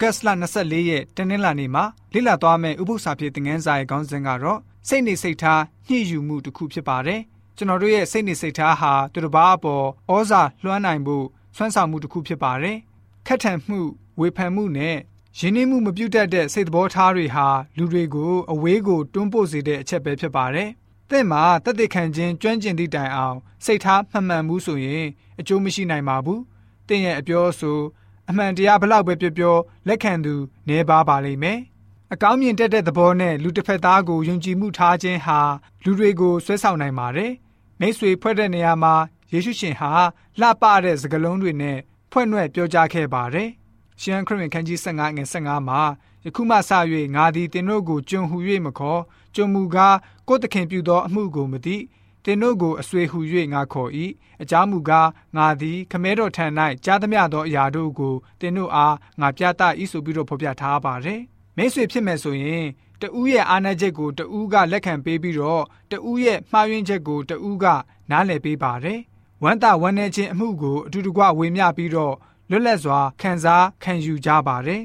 ဂတ်စ်လ24ရက်တနင်္လာနေ့မှာလေ့လာသွားမယ့်ဥပုသ္စာဖြစ်တဲ့ငန်းစာရဲ့ခေါင်းစဉ်ကတော့စိတ်နေစိတ်ထားညှိယူမှုတစ်ခုဖြစ်ပါတယ်။ကျွန်တော်တို့ရဲ့စိတ်နေစိတ်ထားဟာသူတစ်ပါးအပေါ်ဩဇာလွှမ်းနိုင်ဖို့ဆွမ်းဆောင်မှုတစ်ခုဖြစ်ပါတယ်။ခက်ထန်မှုဝေဖန်မှုနဲ့ရင်းနှီးမှုမပြုတ်တတ်တဲ့စိတ်တော်ထားတွေဟာလူတွေကိုအဝေးကိုတွန်းပို့စေတဲ့အချက်ပဲဖြစ်ပါတယ်။တဲ့မှာတသက်ခံခြင်းကျွမ်းကျင်သည့်တိုင်အောင်စိတ်ထားမှန်မှန်မှုဆိုရင်အကျိုးမရှိနိုင်ပါဘူး။တဲ့ရဲ့အပြောဆို အမှန်တရားဘလောက်ပဲပြောပြောလက်ခံသူနေပါပါလိမ့်မယ်။အကောင်းမြင်တတ်တဲ့သဘောနဲ့လူတစ်ဖက်သားကိုယုံကြည်မှုထားခြင်းဟာလူတွေကိုဆွဲဆောင်နိုင်ပါတယ်။မိတ်ဆွေဖွဲ့တဲ့နေရာမှာယေရှုရှင်ဟာလှပတဲ့စကားလုံးတွေနဲ့ဖွဲ့နှဲ့ပြောကြားခဲ့ပါတယ်။ရှမ်းခရစ်ဝင်ခန်းကြီး15ငွေ15မှာယခုမှစ၍ငါသည်တင်တို့ကိုကျွန်ဟူ၍မခေါ်ကျွန်မူကားကိုယ်တခင်ပြုသောအမှုကိုမသိ တင်တို့ကိုအဆွေဟူ၍ငါခေါ်၏အကြောင်းမူကားငါသည်ခမဲတော်ထံ၌ကြားသမျှသောအရာတို့ကိုတင်တို့အားငါပြသ၏ဆိုပြီးတော့ဖော်ပြထားပါတယ်မိတ်ဆွေဖြစ်မယ်ဆိုရင်တဦးရဲ့အာဏာချက်ကိုတဦးကလက်ခံပေးပြီးတော့တဦးရဲ့မှားယွင်းချက်ကိုတဦးကနားလည်ပေးပါတယ်ဝမ်းသာဝမ်းနည်းခြင်းအမှုကိုအတူတကွဝေမျှပြီးတော့လွတ်လပ်စွာခံစားခံယူကြပါတယ်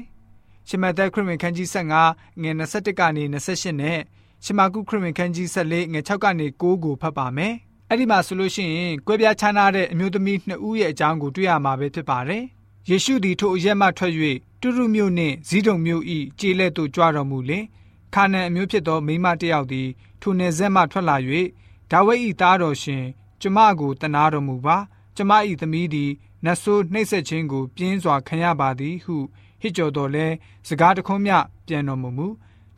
ရှမသက်ခရစ်ဝင်ခန်းကြီး15ငွေ21ကနေ28နဲ့ ရှမာကုခရစ်ဝင်ခန်းကြီး14ငွေ6ကနေ9ကိုဖတ်ပါမယ်။အဲ့ဒီမှာဆိုလို့ရှိရင်ကွဲပြားခြားနားတဲ့အမျိုးသမီးနှစ်ဦးရဲ့အကြောင်းကိုတွေ့ရမှာပဲဖြစ်ပါတယ်။ယေရှုသည်ထိုအရက်မှထွက်၍တူရုမြို့နှင့်ဇီးတုံမြို့၏ကျေးလက်သို့ကြွတော်မူလင်ခါနန်အမျိုးဖြစ်သောမိမတစ်ယောက်သည်ထိုနယ်ဆက်မှထွက်လာ၍ဒါဝိဒ်၏သားတော်ရှင်ကျမကိုတနာတော်မူပါကျမ၏သမီးသည်နတ်ဆိုးနှိပ်စက်ခြင်းကိုပြင်းစွာခံရပါသည်ဟုဟစ်ကြော်တော်လဲစကားတခုံးမျှပြန်တော်မမူ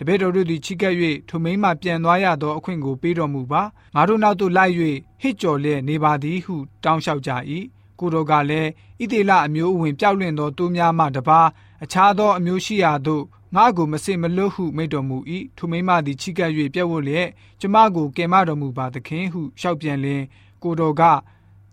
တပည့်တော်တို့သည်ချိကပ်၍ထိုမိမပြန်သွားရသောအခွင့်ကိုပေးတော်မူပါငါတို့နောက်သို့လိုက်၍ဟစ်ကြော်လျက်နေပါသည်ဟုတောင်းလျှောက်ကြ၏ကိုတော်ကလည်းဣသေလအမျိုးအဝင်ပျောက်လွင့်သောသူများမှတပါအခြားသောအမျိုးရှိရာသို့ငါကိုမစစ်မလွတ်ဟုမိတ်တော်မူ၏ထိုမိမသည်ချိကပ်၍ပြက်ဝတ်လျက်ကျမကိုကယ်မတော်မူပါသခင်ဟုလျှောက်ပြန်လင်ကိုတော်က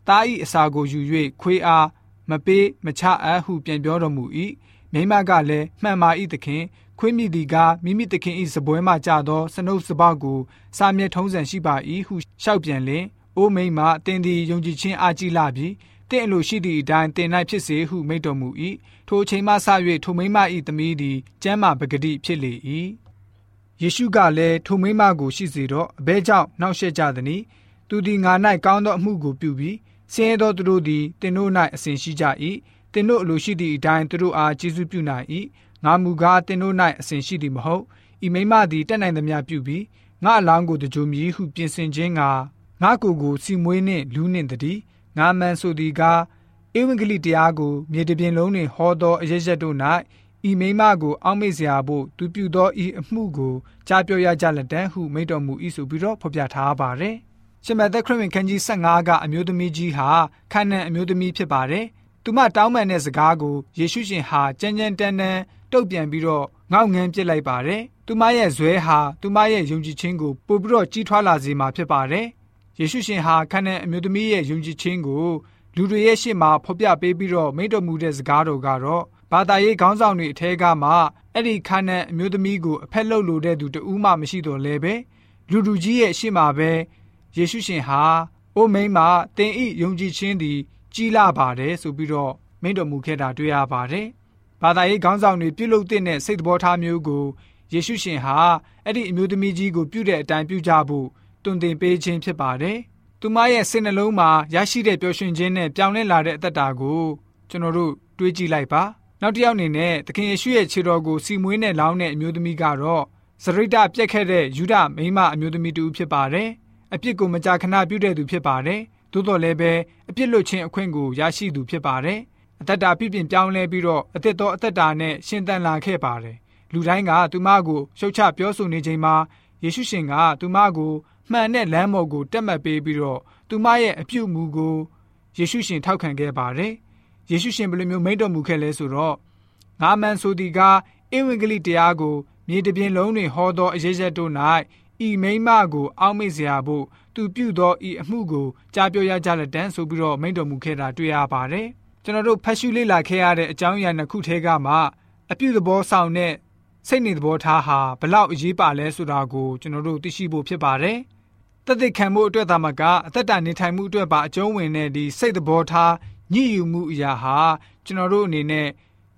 တားဤအစာကိုယူ၍ခွေးအားမပေးမချအပ်ဟုပြန်ပြောတော်မူ၏ မိမကလည်းမှန်ပါ၏သခင်ခွေးမိသည်ကမိမိသခင်၏စပွဲမှကြသောစနုပ်စပောက်ကိုစာမျက်ထုံးစံရှိပါ၏ဟုလျှောက်ပြန်လင်အိုမိမအသင်သည်ယုံကြည်ခြင်းအားကြီးလာပြီတင့်အလိုရှိသည့်အတိုင်းတင်၌ဖြစ်စေဟုမိန့်တော်မူ၏ထိုအချိန်မှစ၍ထိုမိမ၏သမီးသည်ကျမ်းမာပဂတိဖြစ်လေ၏ယေရှုကလည်းထိုမိမကိုရှိစေတော့အဘဲကြောင့်နှောက်ယှက်ကြသည်။သူသည်ငါ၌ကောင်းသောအမှုကိုပြုပြီးဆင်းရဲသောသူတို့သည်တင်တို့၌အစဉ်ရှိကြ၏။ တင်တို့အလိုရှိသည့်အတိုင်းသူတို့အားကျေးဇူးပြုနိုင်၏။ငါမူကားတင်တို့၌အစဉ်ရှိသည်မဟုတ်။ဤမိမသည်တက်နိုင်သမျှပြုပြီးငါအလောင်းကိုတကြိုမြည်ဟုပြင်ဆင်ခြင်းကငါကိုယ်ကိုစီမွေးနှင့်လူးနှင့်တည်းငါမှန်ဆိုသည်ကားဧဝံဂေလိတရားကိုမြေတပြင်လုံးတွင်ဟောသောအရရက်တို့၌ဤမိမကိုအောက်မေ့စရာဖို့သူပြုသောဤအမှုကိုကြားပြောရကြလက်တန်းဟုမိန့်တော်မူ၏ဆိုပြီးတော့ဖော်ပြထားပါတယ်။ရှမသက်ခရစ်ဝင်ခန်းကြီး15ကအမျိုးသမီးကြီးဟာခန္နန်အမျိုးသမီးဖြစ်ပါတယ်။ သူမတောင်းပန်တဲ့စကားကိုယေရှုရှင်ဟာကြမ်းကြမ်းတမ်းတမ်းတုတ်ပြန်ပြီးတော့ငေါငန်းပစ်လိုက်ပါတယ်။သူမရဲ့ဇွဲဟာသူမရဲ့ယုံကြည်ခြင်းကိုပို့ပြီးတော့ကြီးထွားလာစေမှာဖြစ်ပါတယ်။ယေရှုရှင်ဟာခန္နန်အမျိုးသမီးရဲ့ယုံကြည်ခြင်းကိုလူတွေရဲ့ရှေ့မှာဖော်ပြပေးပြီးတော့မိန့်တော်မူတဲ့စကားတော်ကတော့ဘာသာရေးခေါင်းဆောင်တွေအထက်ကမှအဲ့ဒီခါနန်အမျိုးသမီးကိုအဖက်လုပ်လို့တဲ့သူတဦးမှမရှိတော့လဲပဲလူလူကြီးရဲ့ရှေ့မှာပဲယေရှုရှင်ဟာအိုမိန်းမတင်ဤယုံကြည်ခြင်းသည် ကြီးလာပါတယ်ဆိုပြီးတော့မိန့်တော်မူခဲ့တာတွေ့ရပါတယ်ဘာသာရေးခေါင်းဆောင်တွေပြုလုပ်တဲ့စိတ်တော်ထားမျိုးကိုယေရှုရှင်ဟာအဲ့ဒီအမျိုးသမီးကြီးကိုပြုတဲ့အတိုင်းပြုကြဖို့တွင်တင်ပေးခြင်းဖြစ်ပါတယ်သူမရဲ့စိတ်နှလုံးမှာရရှိတဲ့ပျော်ရွှင်ခြင်းနဲ့ပြောင်းလဲလာတဲ့အသက်တာကိုကျွန်တော်တို့တွေးကြည့်လိုက်ပါနောက်တစ်ယောက်အနေနဲ့သခင်ယေရှုရဲ့ခြေတော်ကိုစီမွေးနဲ့လောင်းတဲ့အမျိုးသမီးကတော့စရိတပြက်ခဲ့တဲ့ယူဒမိန်းမအမျိုးသမီးတူဖြစ်ပါတယ်အပြစ်ကိုမကြာခဏပြုတဲ့သူဖြစ်ပါတယ် သို့တော်လည်းပဲအပြစ်လွတ်ခြင်းအခွင့်ကိုရရှိသူဖြစ်ပါတယ်အသက်တာပြည့်ပြင်ပြောင်းလဲပြီးတော့အသက်တော်အသက်တာနဲ့ရှင်သန်လာခဲ့ပါတယ်လူတိုင်းကသူမကိုရှုတ်ချပြောဆိုနေချိန်မှာယေရှုရှင်ကသူမကိုမှန်တဲ့လမ်းပေါ်ကိုတက်မှတ်ပေးပြီးတော့သူမရဲ့အပြုအမူကိုယေရှုရှင်ထောက်ခံခဲ့ပါတယ်။ယေရှုရှင်ဘယ်လိုမျိုးမိန့်တော်မူခဲ့လဲဆိုတော့ငါမှန်ဆိုသည်ကားဧဝံဂေလိတရားကိုမြေတပြင်လုံးတွင်ဟောသောအရေးရက်တို့၌ ဤမိမကို အောက်မေ့စရာဖို့သူပြုသောဤအမှုကိုကြားပြောရကြလက်တန်းဆိုပြီးတော့မိန့်တော်မူခဲ့တာတွေ့ရပါတယ်။ကျွန်တော်တို့ဖတ်ရှုလေ့လာခဲ့ရတဲ့အကြောင်းအရာနှစ်ခုထဲကမှအပြုသဘောဆောင်တဲ့စိတ်နေသဘောထားဟာဘလောက်အရေးပါလဲဆိုတာကိုကျွန်တော်တို့သိရှိဖို့ဖြစ်ပါတယ်။တသက်ခံမှုအတွက်သာမကအသက်တာနေထိုင်မှုအတွက်ပါအကျုံးဝင်တဲ့ဒီစိတ်သဘောထားညှိယူမှုအရာဟာကျွန်တော်တို့အနေနဲ့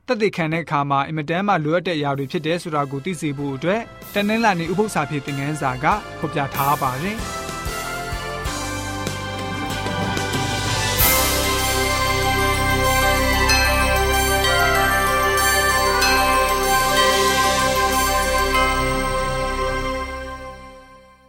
တတက်သိခံတဲ့အခါမှာအင်မတန်မှလိုအပ်တဲ့အရာတွေဖြစ်တယ်ဆိုတာကိုသိစေဖို့အတွက်တနင်္လာနေ့ဥပုသ္စာဖြစ်တဲ့ငန်းစာကဖော်ပြထားပါတယ်။